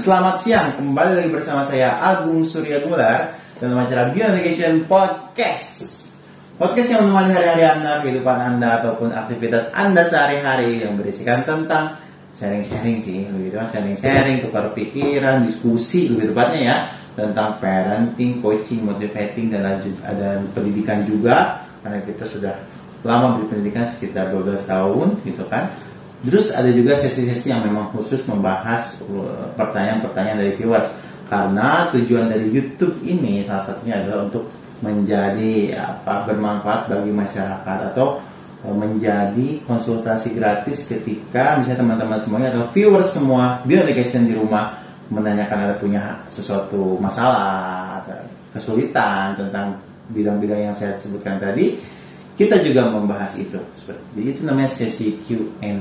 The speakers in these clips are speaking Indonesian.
selamat siang. Kembali lagi bersama saya Agung Surya Gular dalam acara Beyond Education Podcast. Podcast yang menemani hari-hari Anda, kehidupan Anda ataupun aktivitas Anda sehari-hari yang berisikan tentang sharing-sharing sih, begitu kan? Sharing-sharing, tukar pikiran, diskusi lebih tepatnya ya tentang parenting, coaching, motivating dan lanjut ada pendidikan juga karena kita sudah lama berpendidikan sekitar 12 tahun gitu kan Terus ada juga sesi-sesi yang memang khusus membahas uh, pertanyaan-pertanyaan dari viewers. Karena tujuan dari YouTube ini salah satunya adalah untuk menjadi apa bermanfaat bagi masyarakat atau uh, menjadi konsultasi gratis ketika misalnya teman-teman semuanya atau viewers semua beyond education di rumah menanyakan ada punya sesuatu masalah atau kesulitan tentang bidang-bidang yang saya sebutkan tadi kita juga membahas itu. Jadi itu namanya sesi Q&A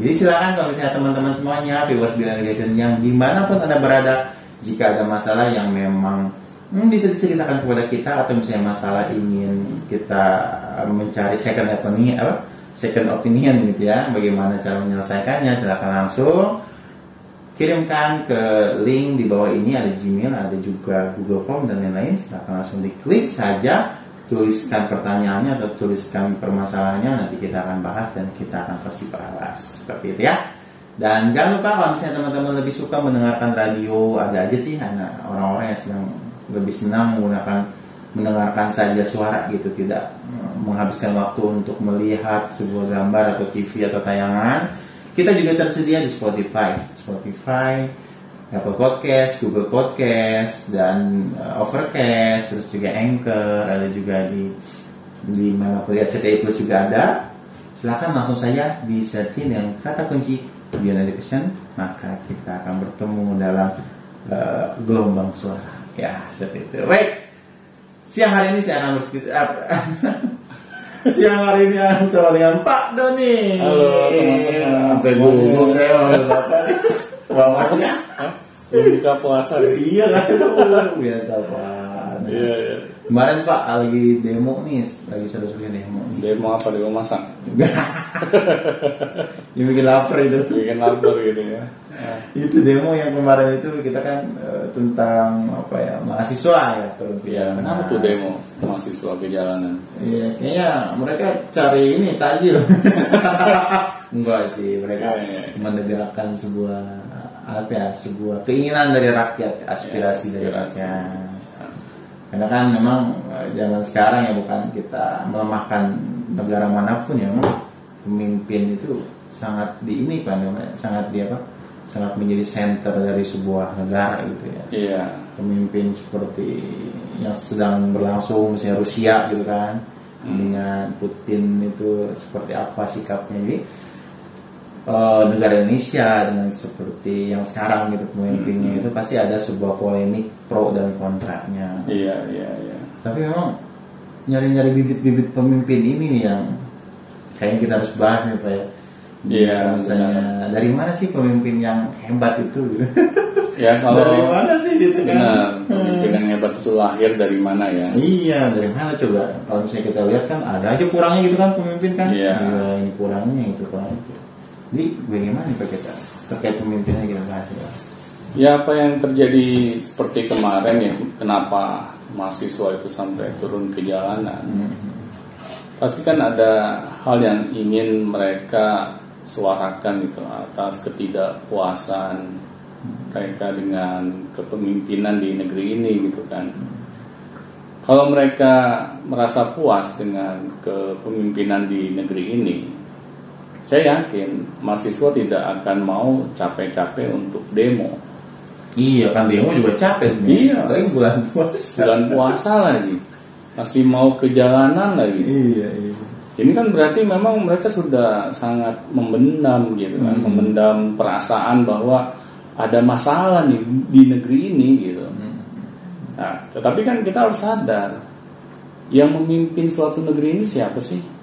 jadi silakan kalau misalnya teman-teman semuanya viewers Bill Navigation yang di mana pun anda berada jika ada masalah yang memang hmm, bisa diceritakan kepada kita atau misalnya masalah ingin kita mencari second opinion apa? Second opinion gitu ya bagaimana cara menyelesaikannya silakan langsung kirimkan ke link di bawah ini ada Gmail ada juga Google Form dan lain-lain. Silakan langsung diklik saja tuliskan pertanyaannya atau tuliskan permasalahannya nanti kita akan bahas dan kita akan kasih balas seperti itu ya. Dan jangan lupa kalau misalnya teman-teman lebih suka mendengarkan radio ada aja sih orang-orang yang sedang lebih senang menggunakan mendengarkan saja suara gitu tidak menghabiskan waktu untuk melihat sebuah gambar atau TV atau tayangan. Kita juga tersedia di Spotify. Spotify Apple Podcast, Google Podcast, dan uh, Overcast, terus juga Anchor, ada juga di di mana kuliah CTI Plus juga ada. Silahkan langsung saja di searching dengan kata kunci Beyond Education, maka kita akan bertemu dalam uh, gelombang suara. Ya, seperti itu. Baik, siang hari ini saya akan bersekitar. siang hari ini saya bersama dengan Pak Doni. Halo teman-teman. Sampai gugup saya Bapak. Bapaknya. Belum buka puasa ya? Iya kan biasa Pak. Iya, iya. Kemarin Pak lagi demo nih, lagi seru-serunya demo. Demo apa demo masak? Yang bikin lapar itu. Bikin lapar gitu ya. Nah, Itu demo yang kemarin itu kita kan eh, tentang apa ya mahasiswa ya turun ke Iya, kenapa tuh demo mahasiswa ke jalanan? Iya, kayaknya mereka cari ini tajil. Enggak sih, mereka Iya, iya. menegakkan sebuah apa ya, sebuah keinginan dari rakyat, aspirasi Ya, dari rakyat. Karena kan memang eh, zaman sekarang ya bukan kita melemahkan negara mana pun ya, memang pemimpin itu sangat di ini kan, sangat di apa? Sangat menjadi center dari sebuah negara gitu ya Iya. pemimpin seperti yang sedang berlangsung misalnya Rusia gitu kan Hmm. dengan Putin itu seperti apa sikapnya jadi eh, negara Indonesia dengan seperti yang sekarang gitu pemimpinnya Hmm. itu pasti ada sebuah polemik pro dan kontranya Iya, iya, iya. tapi memang nyari-nyari bibit-bibit pemimpin ini nih yang kayaknya kita harus bahas nih pak ya Iya, misalnya dari mana sih pemimpin yang hebat itu Ya kalau dari mana sih gitu kan Benar, pemimpin yang hebat itu lahir dari mana ya? Iya, dari mana coba? Kalau misalnya kita lihat kan ada aja kurangnya gitu kan pemimpin kan? Iya. ini kurangnya, itu kurang itu. Jadi bagaimana nih Pak kita terkait pemimpinnya kita bahas ya? Ya apa yang terjadi seperti kemarin ya, kenapa mahasiswa itu sampai turun ke jalanan? Hmm. Pasti kan ada hal yang ingin mereka suarakan gitu atas ketidakpuasan mereka dengan kepemimpinan di negeri ini gitu kan. Kalau mereka merasa puas dengan kepemimpinan di negeri ini, saya yakin mahasiswa tidak akan mau capek-capek untuk demo. Iya kan demo juga capek sebenarnya. Iya. Apalagi bulan puasa. Bulan puasa lagi, masih mau ke jalanan lagi. Iya, iya. Ini kan berarti memang mereka sudah sangat memendam gitu kan, Hmm. memendam perasaan bahwa ada masalah nih di negeri ini gitu. Hmm. Nah, tetapi kan kita harus sadar, yang memimpin suatu negeri ini siapa sih?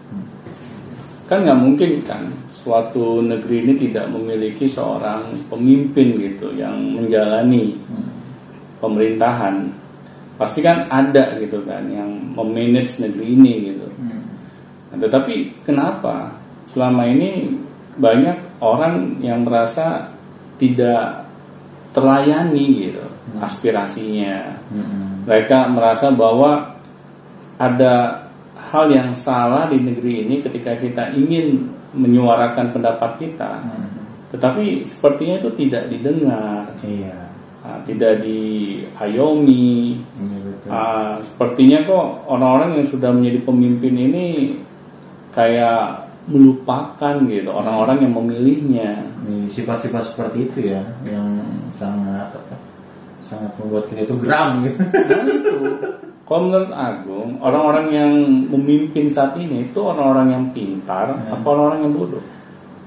Kan nggak mungkin kan, suatu negeri ini tidak memiliki seorang pemimpin gitu yang menjalani pemerintahan. Pasti kan ada gitu kan, yang memanage negeri ini gitu. Hmm. Nah, tetapi kenapa selama ini banyak orang yang merasa tidak terlayani gitu aspirasinya. Mm-mm. Mereka merasa bahwa ada hal yang salah di negeri ini ketika kita ingin menyuarakan pendapat kita, Mm. tetapi sepertinya itu tidak didengar, Iya. ah, tidak diayomi. Iya betul. Ah, sepertinya kok orang-orang yang sudah menjadi pemimpin ini kayak melupakan gitu orang-orang yang memilihnya. Sifat-sifat seperti itu ya yang sangat apa sangat membuat kita itu geram gitu. Nah itu, kalau menurut Agung, orang-orang yang memimpin saat ini itu orang-orang yang pintar Ya. apa orang-orang yang bodoh?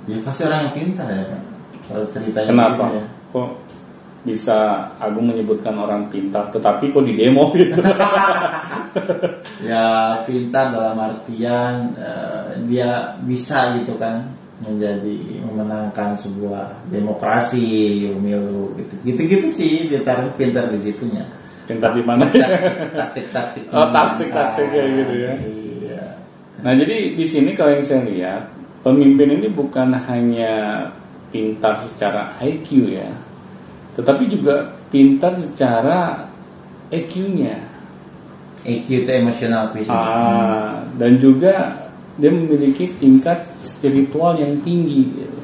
ya pasti orang yang pintar ya kan. Kalau ceritanya Kenapa? gitu ya. Kok bisa Agung menyebutkan orang pintar, tetapi kok di demo gitu? Ya pintar dalam artian eh, dia bisa gitu kan menjadi memenangkan sebuah demokrasi pemilu gitu gitu gitu sih pintar pintar di situnya pintar di mana ya? taktik-taktik Oh, taktik-taktik kayak gitu ya. iya Nah jadi di sini kalau yang saya lihat pemimpin ini bukan hanya pintar secara IQ ya, tetapi juga pintar secara EQ-nya. EQ itu emotional quotient Ah, dan juga dia memiliki tingkat spiritual yang tinggi gitu.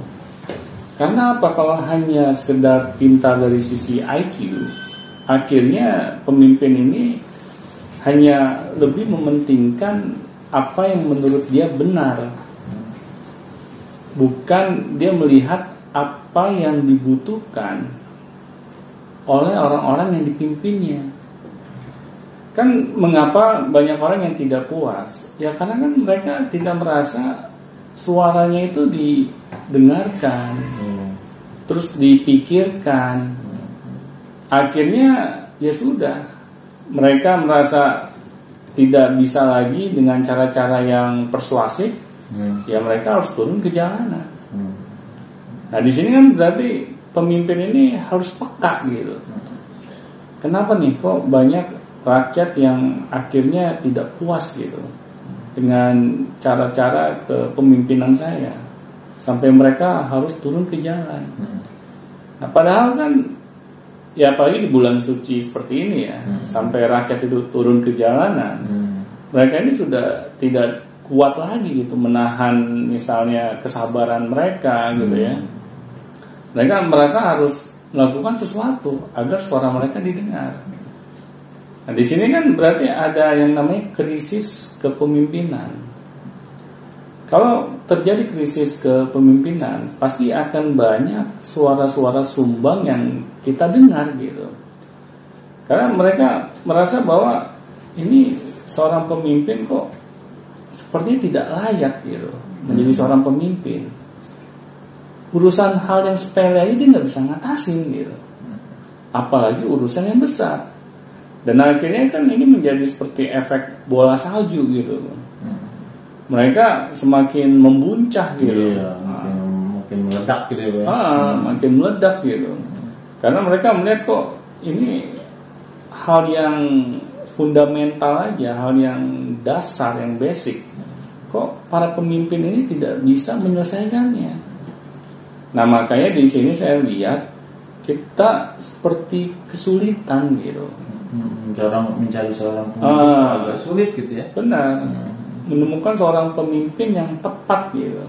Karena apa kalau hanya sekedar pintar dari sisi IQ, akhirnya pemimpin ini hanya lebih mementingkan apa yang menurut dia benar. Bukan dia melihat apa yang dibutuhkan oleh orang-orang yang dipimpinnya. Kan mengapa banyak orang yang tidak puas? Ya karena kan mereka tidak merasa suaranya itu didengarkan, Iya. terus dipikirkan. Akhirnya ya sudah, mereka merasa tidak bisa lagi dengan cara-cara yang persuasif, Hmm. ya mereka harus turun ke jalanan. Hmm. Nah di sini kan berarti pemimpin ini harus peka gitu. Kenapa nih kok banyak rakyat yang akhirnya tidak puas gitu dengan cara-cara kepemimpinan saya sampai mereka harus turun ke jalan. Hmm. Nah padahal kan ya apalagi di bulan suci seperti ini ya Hmm. sampai rakyat itu turun ke jalanan Hmm. mereka ini sudah tidak kuat lagi gitu menahan misalnya kesabaran mereka gitu ya. Mereka merasa harus melakukan sesuatu agar suara mereka didengar. Nah, di sini kan berarti ada yang namanya krisis kepemimpinan. Kalau terjadi krisis kepemimpinan, pasti akan banyak suara-suara sumbang yang kita dengar gitu. Karena mereka merasa bahwa ini seorang pemimpin kok sepertinya tidak layak gitu menjadi seorang pemimpin. Urusan hal yang sepele aja dia nggak bisa ngatasin gitu. Apalagi urusan yang besar. Dan akhirnya kan ini menjadi seperti efek bola salju gitu. Mereka semakin membuncah gitu. Iya, mungkin, mungkin meledak gitu ya Pak. Ah, makin meledak gitu. Karena mereka melihat kok ini hal yang fundamental aja, hal yang dasar, yang basic. Kok para pemimpin ini tidak bisa menyelesaikannya? Nah makanya di sini saya lihat kita seperti kesulitan gitu. Hmm, seorang mencari seorang pemimpin Ah. agak sulit gitu ya. Benar. Menemukan seorang pemimpin yang tepat gitu.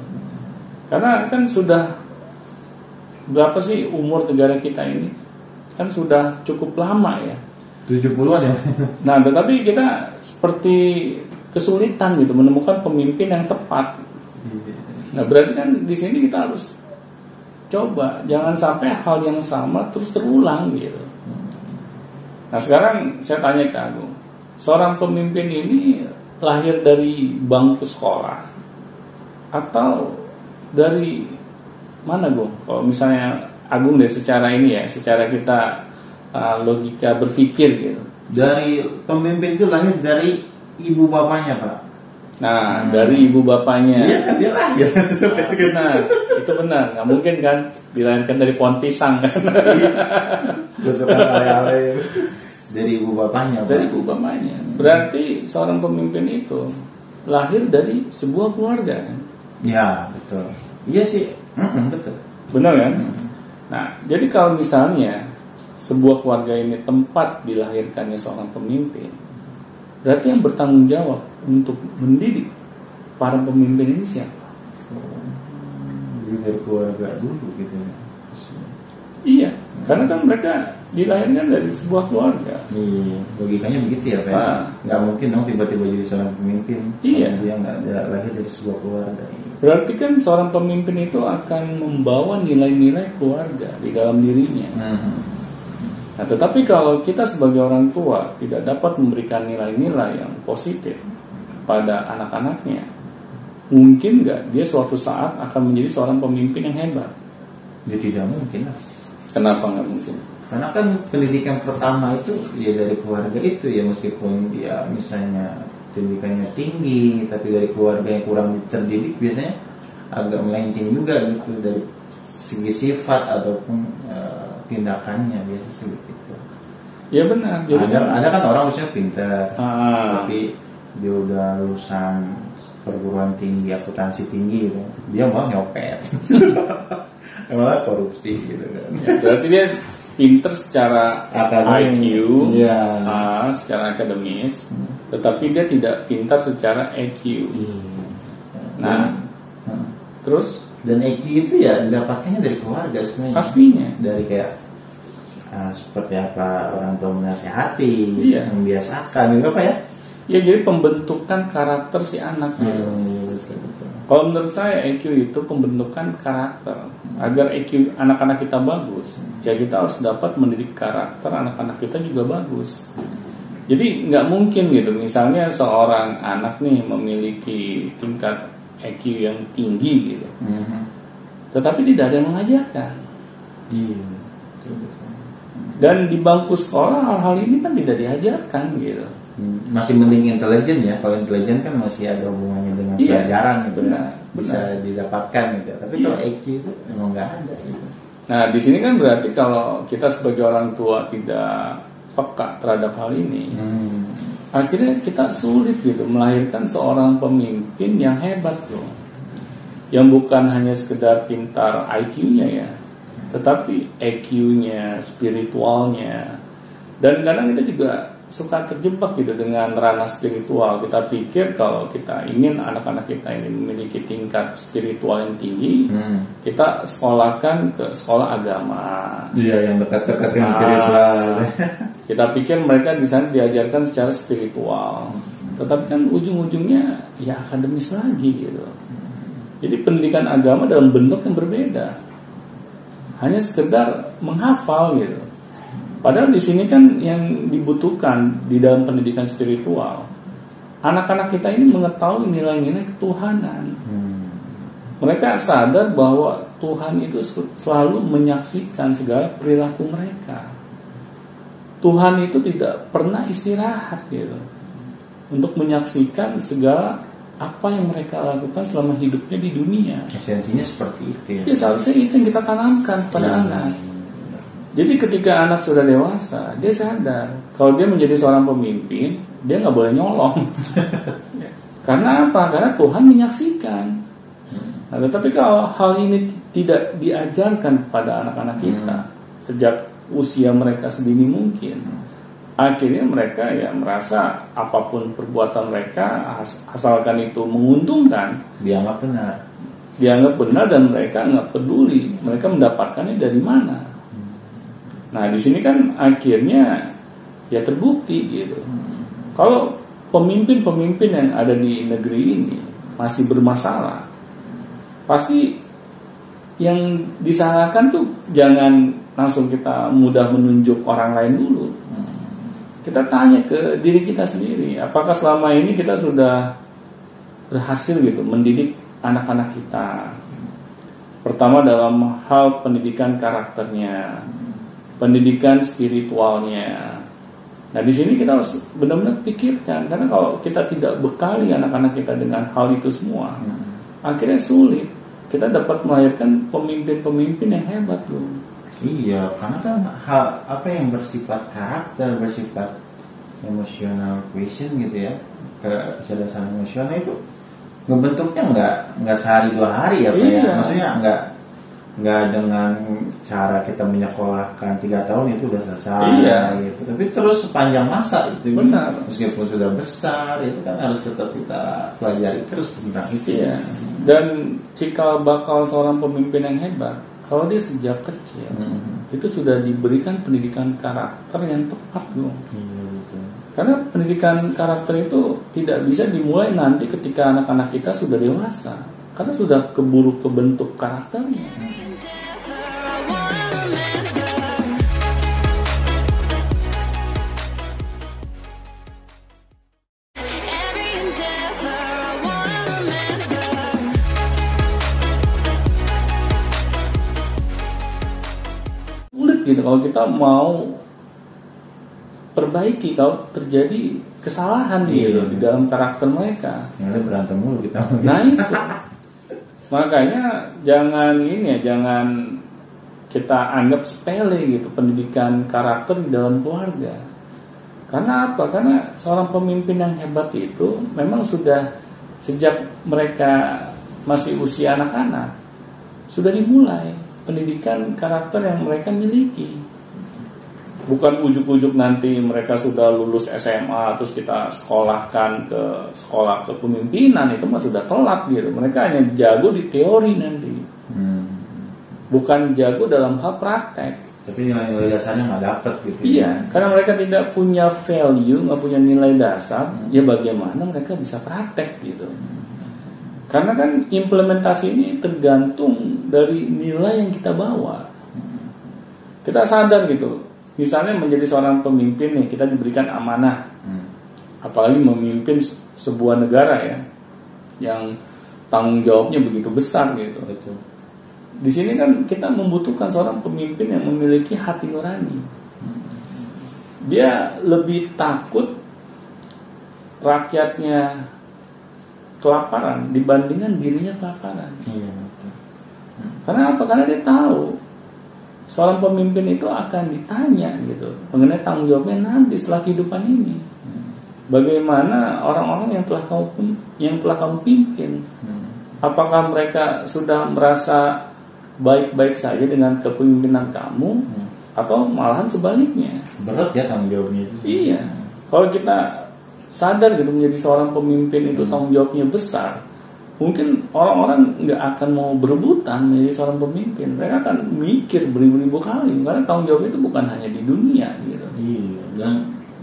Karena kan sudah berapa sih umur negara kita ini? Kan sudah cukup lama ya. 70-an ya. Nah, tetapi kita seperti kesulitan gitu menemukan pemimpin yang tepat. Nah, berarti kan di sini kita harus coba jangan sampai hal yang sama terus terulang gitu. Nah, sekarang saya tanya ke Agung, seorang pemimpin ini lahir dari bangku sekolah atau dari mana, Gung? Kalau misalnya Agung deh secara ini ya, secara kita uh, logika berpikir gitu. Dari pemimpin itu lahir dari ibu bapaknya Pak. Nah, dari ibu bapaknya. Iya kan dia lahir. Nah, benar, itu benar. Nggak mungkin kan dilahirkan dari pohon pisang kan? Ale-ale dari ibu bapaknya Pak. dari ibu bapaknya. Berarti seorang pemimpin itu lahir dari sebuah keluarga kan? Ya betul. Iya sih. Mm-mm, betul. Benar kan? Nah, jadi kalau misalnya sebuah keluarga ini tempat dilahirkannya seorang pemimpin, berarti yang bertanggung jawab untuk mendidik para pemimpin ini siapa? Jadi dari keluarga dulu gitu ya. Iya, karena kan mereka dilahirkan dari sebuah keluarga. Iya, logikanya begitu ya Pak. Ah. Nggak mungkin dong tiba-tiba jadi seorang pemimpin. Iya. Dia nggak lahir dari sebuah keluarga. Berarti kan seorang pemimpin itu akan membawa nilai-nilai keluarga di dalam dirinya. Hmm. Nah, tetapi kalau kita sebagai orang tua tidak dapat memberikan nilai-nilai yang positif pada anak-anaknya, mungkin nggak dia suatu saat akan menjadi seorang pemimpin yang hebat? Ya tidak mungkin lah. Kenapa nggak mungkin? Karena kan pendidikan pertama itu ya dari keluarga itu ya meskipun dia misalnya pendidikannya tinggi tapi dari keluarga yang kurang terdidik biasanya agak melenceng juga gitu dari segi sifat ataupun eh, tindakannya biasa sih begitu. Ya benar. Jadi Ada, kan, ada kan orang maksudnya pintar Ah. tapi dia udah lulusan perguruan tinggi akuntansi tinggi gitu dia malah nyopet malah korupsi gitu kan ya, berarti dia pinter secara Akademis. IQ, Iya. ah, secara akademis, tetapi dia tidak pintar secara EQ. Nah, Hmm. terus dan EQ itu ya didapatkannya dari keluarga sebenarnya pastinya dari kayak ah, seperti apa orang tua menasehati Iya. membiasakan gitu apa ya ya jadi pembentukan karakter si anak gitu. Hmm, iya, betul. Kalau menurut saya EQ itu pembentukan karakter. Agar EQ anak-anak kita bagus, ya kita harus dapat mendidik karakter anak-anak kita juga bagus. Jadi nggak mungkin gitu, misalnya seorang anak nih memiliki tingkat EQ yang tinggi gitu, Mhm. tetapi tidak ada yang mengajarkan. iya. Dan di bangku sekolah hal-hal ini kan tidak diajarkan gitu. Masih mending intelijen ya. Kalau intelijen kan masih ada hubungannya dengan Iya, pelajaran gitu benar, ya bisa didapatkan gitu. Tapi Iya. kalau EQ itu emang nggak ada gitu. Nah, di sini kan berarti kalau kita sebagai orang tua tidak peka terhadap hal ini, Hmm. akhirnya kita sulit gitu melahirkan seorang pemimpin yang hebat loh yang bukan hanya sekedar pintar IQ-nya ya tetapi EQ-nya spiritualnya. Dan kadang kita juga suka terjebak gitu dengan ranah spiritual kita pikir kalau kita ingin anak-anak kita ini memiliki tingkat spiritual yang tinggi Hmm. kita sekolahkan ke sekolah agama Iya yang dekat-dekat dengan Ah. spiritual. kita pikir mereka di sana diajarkan secara spiritual, tetapi kan ujung-ujungnya ya akademis lagi gitu. Jadi pendidikan agama dalam bentuk yang berbeda, hanya sekedar menghafal gitu. Padahal di sini kan yang dibutuhkan di dalam pendidikan spiritual, anak-anak kita ini mengetahui nilai-nilai ketuhanan. Hmm. Mereka sadar bahwa Tuhan itu selalu menyaksikan segala perilaku mereka. Tuhan itu tidak pernah istirahat gitu untuk menyaksikan segala apa yang mereka lakukan selama hidupnya di dunia. Esensinya seperti itu ya. Ya seharusnya itu yang kita tanamkan pada Hmm. anak. Jadi ketika anak sudah dewasa, dia sadar kalau dia menjadi seorang pemimpin, dia nggak boleh nyolong. Karena apa? Karena Tuhan menyaksikan. Nah, tetapi kalau hal ini tidak diajarkan kepada anak-anak kita sejak usia mereka sedini mungkin, akhirnya mereka ya merasa apa pun perbuatan mereka as- asalkan itu menguntungkan, Dianggap benar. dianggap benar dan mereka nggak peduli mereka mendapatkannya dari mana. Nah di sini kan akhirnya ya terbukti gitu. Kalau pemimpin-pemimpin yang ada di negeri ini masih bermasalah, pasti yang disalahkan tuh jangan langsung kita mudah menunjuk orang lain dulu. Kita tanya ke diri kita sendiri, apakah selama ini kita sudah berhasil gitu mendidik anak-anak kita. Pertama dalam hal pendidikan karakternya, pendidikan spiritualnya. Nah di sini kita harus benar-benar pikirkan karena kalau kita tidak bekali anak-anak kita dengan hal itu semua, akhirnya sulit kita dapat melahirkan pemimpin-pemimpin yang hebat loh. Iya, karena kan hal apa yang bersifat karakter, bersifat emosional question gitu ya, kecerdasan emosional itu ngebentuknya nggak nggak sehari dua hari ya, Pak ya. Iya. Maksudnya nggak nggak dengan cara kita menyekolahkan tiga tahun itu udah selesai Iya. gitu tapi terus sepanjang masa itu Benar. meskipun sudah besar itu kan harus tetap kita pelajari terus tentang itu Iya. Dan cikal bakal seorang pemimpin yang hebat, kalau dia sejak kecil Hmm. itu sudah diberikan pendidikan karakter yang tepat. Iya, betul. Karena pendidikan karakter itu tidak bisa dimulai nanti ketika anak-anak kita sudah dewasa, karena sudah keburu kebentuk karakternya. Sulit gitu kalau kita mau perbaiki kalau terjadi kesalahan Iya. gitu di dalam karakter mereka. yang ada berantem mulu kita Nah itu makanya jangan ini ya jangan kita anggap sepele gitu pendidikan karakter di dalam keluarga. Karena apa? Karena seorang pemimpin yang hebat itu memang sudah sejak mereka masih usia anak-anak sudah dimulai pendidikan karakter yang mereka miliki. Bukan ujuk-ujuk nanti mereka sudah lulus SMA terus kita sekolahkan ke sekolah kepemimpinan itu mah sudah telat gitu. Mereka hanya jago di teori nanti, Hmm. bukan jago dalam hal praktek. tapi nilai-nilai dasarnya nggak dapet gitu Iya, karena mereka tidak punya value, nggak punya nilai dasar, ya bagaimana mereka bisa praktek gitu. Karena kan implementasi ini tergantung dari nilai yang kita bawa. Kita sadar gitu, misalnya menjadi seorang pemimpin nih, kita diberikan amanah, Hmm. apalagi memimpin se- sebuah negara ya, yang tanggung jawabnya begitu besar gitu. betul Di sini kan kita membutuhkan seorang pemimpin yang memiliki hati nurani. Dia lebih takut rakyatnya kelaparan dibandingkan dirinya kelaparan. iya betul Karena apa? Karena dia tahu seorang pemimpin itu akan ditanya gitu mengenai tanggung jawabnya nanti setelah kehidupan ini. Bagaimana orang-orang yang telah kamu yang telah kamu pimpin? Hmm. Apakah mereka sudah merasa baik-baik saja dengan kepemimpinan kamu Hmm. atau malahan sebaliknya? berat ya tanggung jawabnya itu Iya. Kalau kita sadar gitu menjadi seorang pemimpin itu tanggung jawabnya besar, mungkin orang-orang nggak akan mau berebutan menjadi seorang pemimpin. Mereka akan mikir beribu-ribu kali karena tanggung jawab itu bukan hanya di dunia gitu. Iya, dan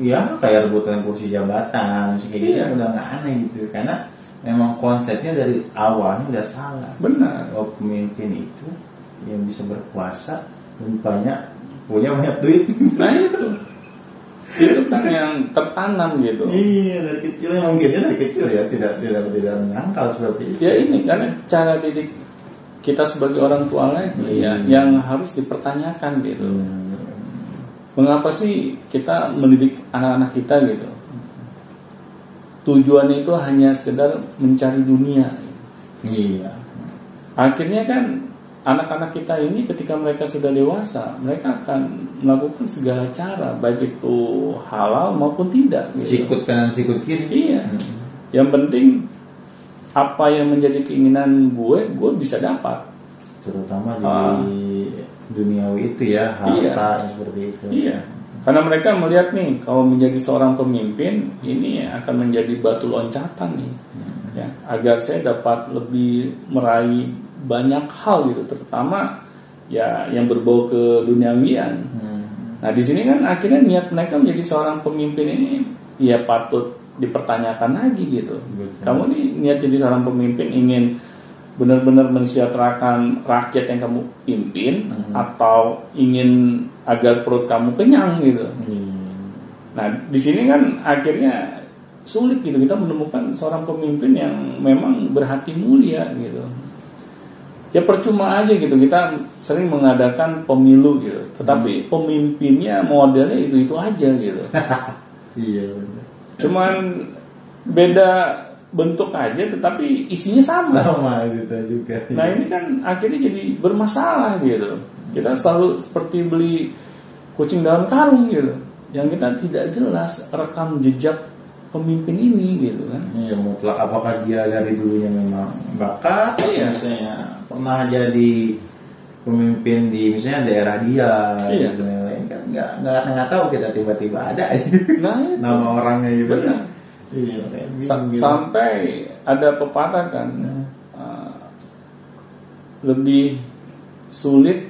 ya kayak rebutan kursi jabatan, kayak gitu Iya. udah nggak aneh gitu karena memang konsepnya dari awalnya udah salah. Benar. Bahwa pemimpin itu yang bisa berkuasa dan banyak punya banyak duit. Nah itu itu kan yang tertanam gitu. iya dari kecil ya mungkinnya dari kecil ya tidak tidak tidak menyangkal seperti itu. Ya ini karena cara didik kita sebagai orang tua lagi ya Hmm. yang harus dipertanyakan gitu. Hmm. Mengapa sih kita mendidik anak-anak kita gitu? Tujuannya itu hanya sekedar mencari dunia. Iya. Akhirnya kan anak-anak kita ini ketika mereka sudah dewasa, mereka akan melakukan segala cara, baik itu halal maupun tidak. Gitu. Sikut kanan sikut kiri. Iya. Hmm. Yang penting apa yang menjadi keinginan gue, gue bisa dapat. Terutama di Ah. duniawi itu ya harta Iya. seperti itu. Iya. Karena mereka melihat nih kalau menjadi seorang pemimpin ini akan menjadi batu loncatan nih. Ya, agar saya dapat lebih meraih banyak hal gitu, terutama ya yang berbau ke duniawian. Hmm. Nah, di sini kan akhirnya niat mereka menjadi seorang pemimpin ini ya patut dipertanyakan lagi gitu. Betul. Kamu nih niat jadi seorang pemimpin ingin benar-benar mensejahterakan rakyat yang kamu pimpin Mhm. atau ingin agar perut kamu kenyang gitu. Iya. Nah, di sini kan akhirnya sulit gitu kita menemukan seorang pemimpin yang memang berhati mulia gitu. Ya percuma aja gitu kita sering mengadakan pemilu gitu, tetapi pemimpinnya modelnya itu itu aja gitu. Iya benar. Cuman beda bentuk aja, tetapi isinya sama. Sama gitu juga. Nah ini kan akhirnya jadi bermasalah gitu. Kita selalu seperti beli kucing dalam karung gitu, yang kita tidak jelas rekam jejak pemimpin ini gitu kan. Iya mutlak apakah dia dari dulunya memang bakat Iya. misalnya pernah jadi pemimpin di misalnya daerah dia Iya. gitu, yang lain kan nggak nggak nggak tahu kita tiba-tiba ada Nah, itu. nama orangnya gitu Benar. iya Sa- gitu. sampai ada pepatah kan Hmm. uh, lebih sulit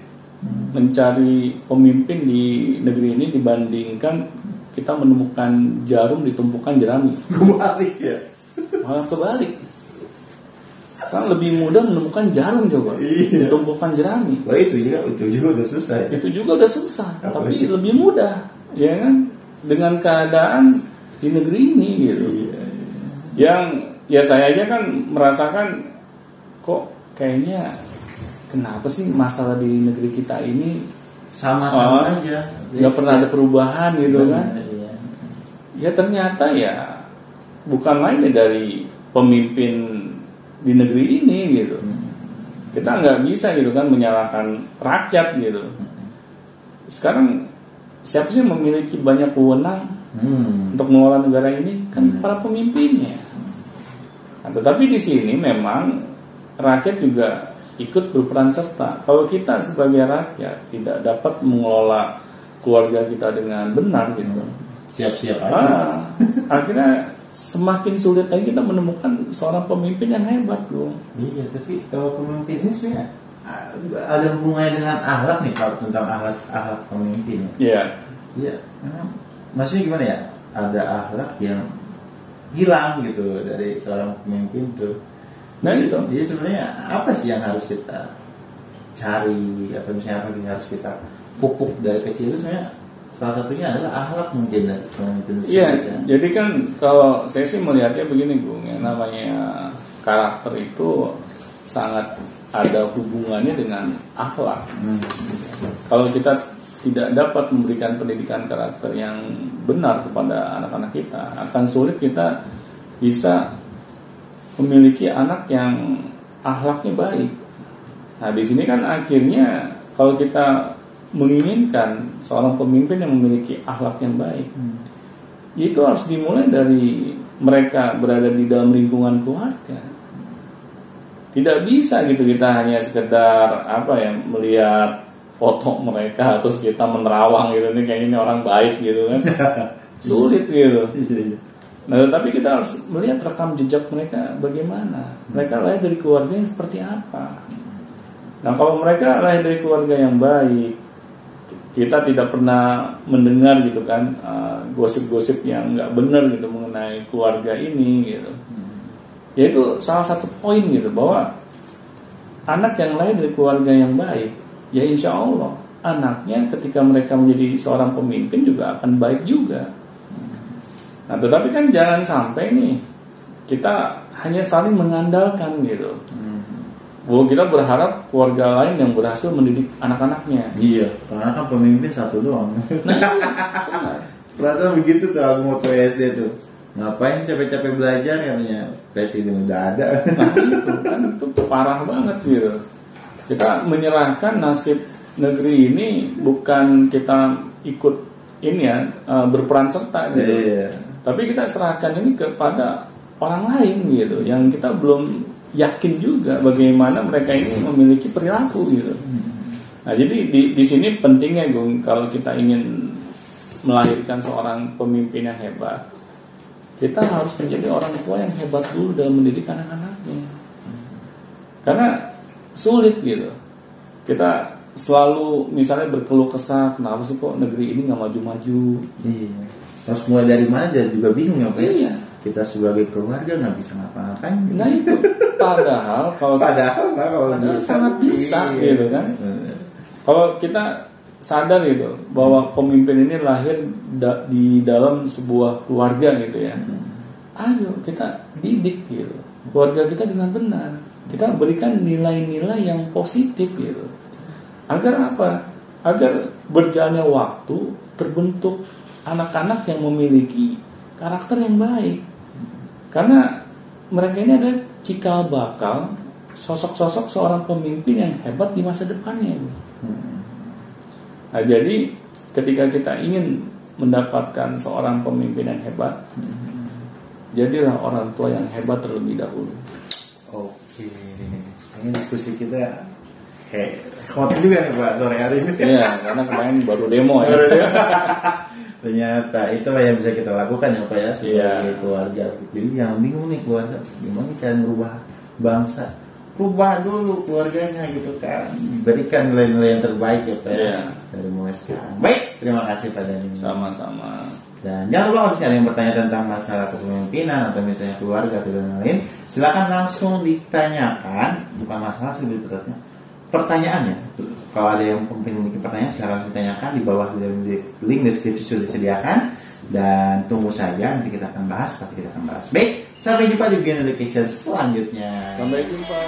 mencari pemimpin di negeri ini dibandingkan kita menemukan jarum di tumpukan jerami kebalik ya malah kebalik sekarang lebih mudah menemukan jarum coba Iya. di tumpukan jerami Wah itu juga itu juga udah susah ya. itu juga udah susah Apa tapi itu? lebih mudah ya kan dengan keadaan di negeri ini gitu Iya. yang ya saya aja kan merasakan kok kayaknya kenapa sih masalah di negeri kita ini Sama-sama Oh, aja. nggak pernah ada perubahan gitu Benar, kan iya. Ya ternyata ya bukan lain dari pemimpin di negeri ini gitu kita nggak bisa gitu kan menyalahkan rakyat gitu sekarang siapa sih yang memiliki banyak wewenang Hmm. untuk mengelola negara ini kan para pemimpinnya. Nah, tetapi di sini memang rakyat juga ikut berperan serta. Kalau kita sebagai rakyat tidak dapat mengelola keluarga kita dengan benar gitu, Siap-siap aja. ah, akhirnya semakin sulit lagi kita menemukan seorang pemimpin yang hebat, bro. Iya, tapi kalau pemimpin ini sebenarnya ah, ada hubungannya dengan akhlak nih kalau tentang akhlak akhlak pemimpin. Iya, Iya, maksudnya gimana ya? Ada akhlak yang hilang gitu dari seorang pemimpin tuh. Nah, Jadi- itu. Jadi sebenarnya apa sih yang harus kita cari atau misalnya apa yang harus kita pupuk dari kecil itu sebenarnya salah satunya adalah akhlak mungkin pemimpin Iya, ya. jadi kan kalau saya sih melihatnya begini, Bung, yang namanya karakter itu sangat ada hubungannya dengan akhlak. Hmm. Kalau kita tidak dapat memberikan pendidikan karakter yang benar kepada anak-anak kita, akan sulit kita bisa memiliki anak yang akhlaknya baik. Nah, di sini kan akhirnya kalau kita menginginkan seorang pemimpin yang memiliki akhlak yang baik, itu harus dimulai dari mereka berada di dalam lingkungan keluarga. Tidak bisa gitu kita hanya sekedar apa ya melihat foto mereka terus kita menerawang gitu nih kayaknya ini orang baik gitu kan. Sulit gitu. Iya, iya. Nah, tetapi kita harus melihat rekam jejak mereka bagaimana. Mereka lahir dari keluarga yang seperti apa. Nah, kalau mereka lahir dari keluarga yang baik, kita tidak pernah mendengar gitu kan uh, gosip-gosip yang nggak benar gitu mengenai keluarga ini gitu. Ya itu salah satu poin gitu bahwa anak yang lahir dari keluarga yang baik, ya insya Allah anaknya ketika mereka menjadi seorang pemimpin juga akan baik juga. Nah, tetapi kan jangan sampai nih kita hanya saling mengandalkan gitu. Bahwa kita berharap keluarga lain yang berhasil mendidik anak-anaknya. Iya, karena kan pemimpin satu doang. Nah, Perasaan begitu tuh aku mau SD tuh. Ngapain capek-capek belajar katanya presiden udah ada. nah itu kan itu parah banget gitu. Kita menyerahkan nasib negeri ini bukan kita ikut ini ya eh, berperan serta gitu. Iya. Tapi kita serahkan ini kepada orang lain gitu, yang kita belum yakin juga bagaimana mereka ini memiliki perilaku gitu. Nah jadi di, di sini pentingnya Gung kalau kita ingin melahirkan seorang pemimpin yang hebat, kita harus menjadi orang tua yang hebat dulu dalam mendidik anak-anaknya. Karena sulit gitu. Kita selalu misalnya berkeluh kesah, kenapa sih kok negeri ini nggak maju-maju? Iya. Harus mulai dari mana aja juga bingung ya Pak. ya? Iya. Kita sebagai keluarga nggak bisa ngapa-ngapain. Nah itu padahal kalau Padahal Pak, kalau Padahal bisa, sangat bisa, iya. gitu kan. kalau kita sadar gitu bahwa pemimpin ini lahir da- di dalam sebuah keluarga gitu ya. Ayo kita didik gitu keluarga kita dengan benar. Kita berikan nilai-nilai yang positif gitu. Agar apa? Agar berjalannya waktu terbentuk anak-anak yang memiliki karakter yang baik. Karena mereka ini adalah cikal bakal sosok-sosok seorang pemimpin yang hebat di masa depannya. Nah, jadi ketika kita ingin mendapatkan seorang pemimpin yang hebat, jadilah orang tua yang hebat terlebih dahulu. Oke. Ini diskusi kita Kayak hot juga nih Pak sore hari ini. Iya, karena kemarin baru demo ya. Ternyata itu yang bisa kita lakukan ya Pak ya sebagai Iya. keluarga. Jadi jangan bingung nih keluarga, gimana cara merubah bangsa. Rubah dulu keluarganya gitu kan. Berikan nilai-nilai yang terbaik ya Pak ya. Iya. Dari mulai sekarang. Baik, terima kasih Pak Dani. Sama-sama. Dan jangan lupa kalau misalnya yang bertanya tentang masalah kepemimpinan atau misalnya keluarga atau dan lain, silakan langsung ditanyakan, bukan masalah sih lebih tepatnya. Pertanyaannya, kalau ada yang memiliki pertanyaan langsung ditanyakan di bawah link deskripsi sudah disediakan dan tunggu saja nanti kita akan bahas pasti kita akan bahas. Baik, sampai jumpa di Education selanjutnya. Sampai jumpa.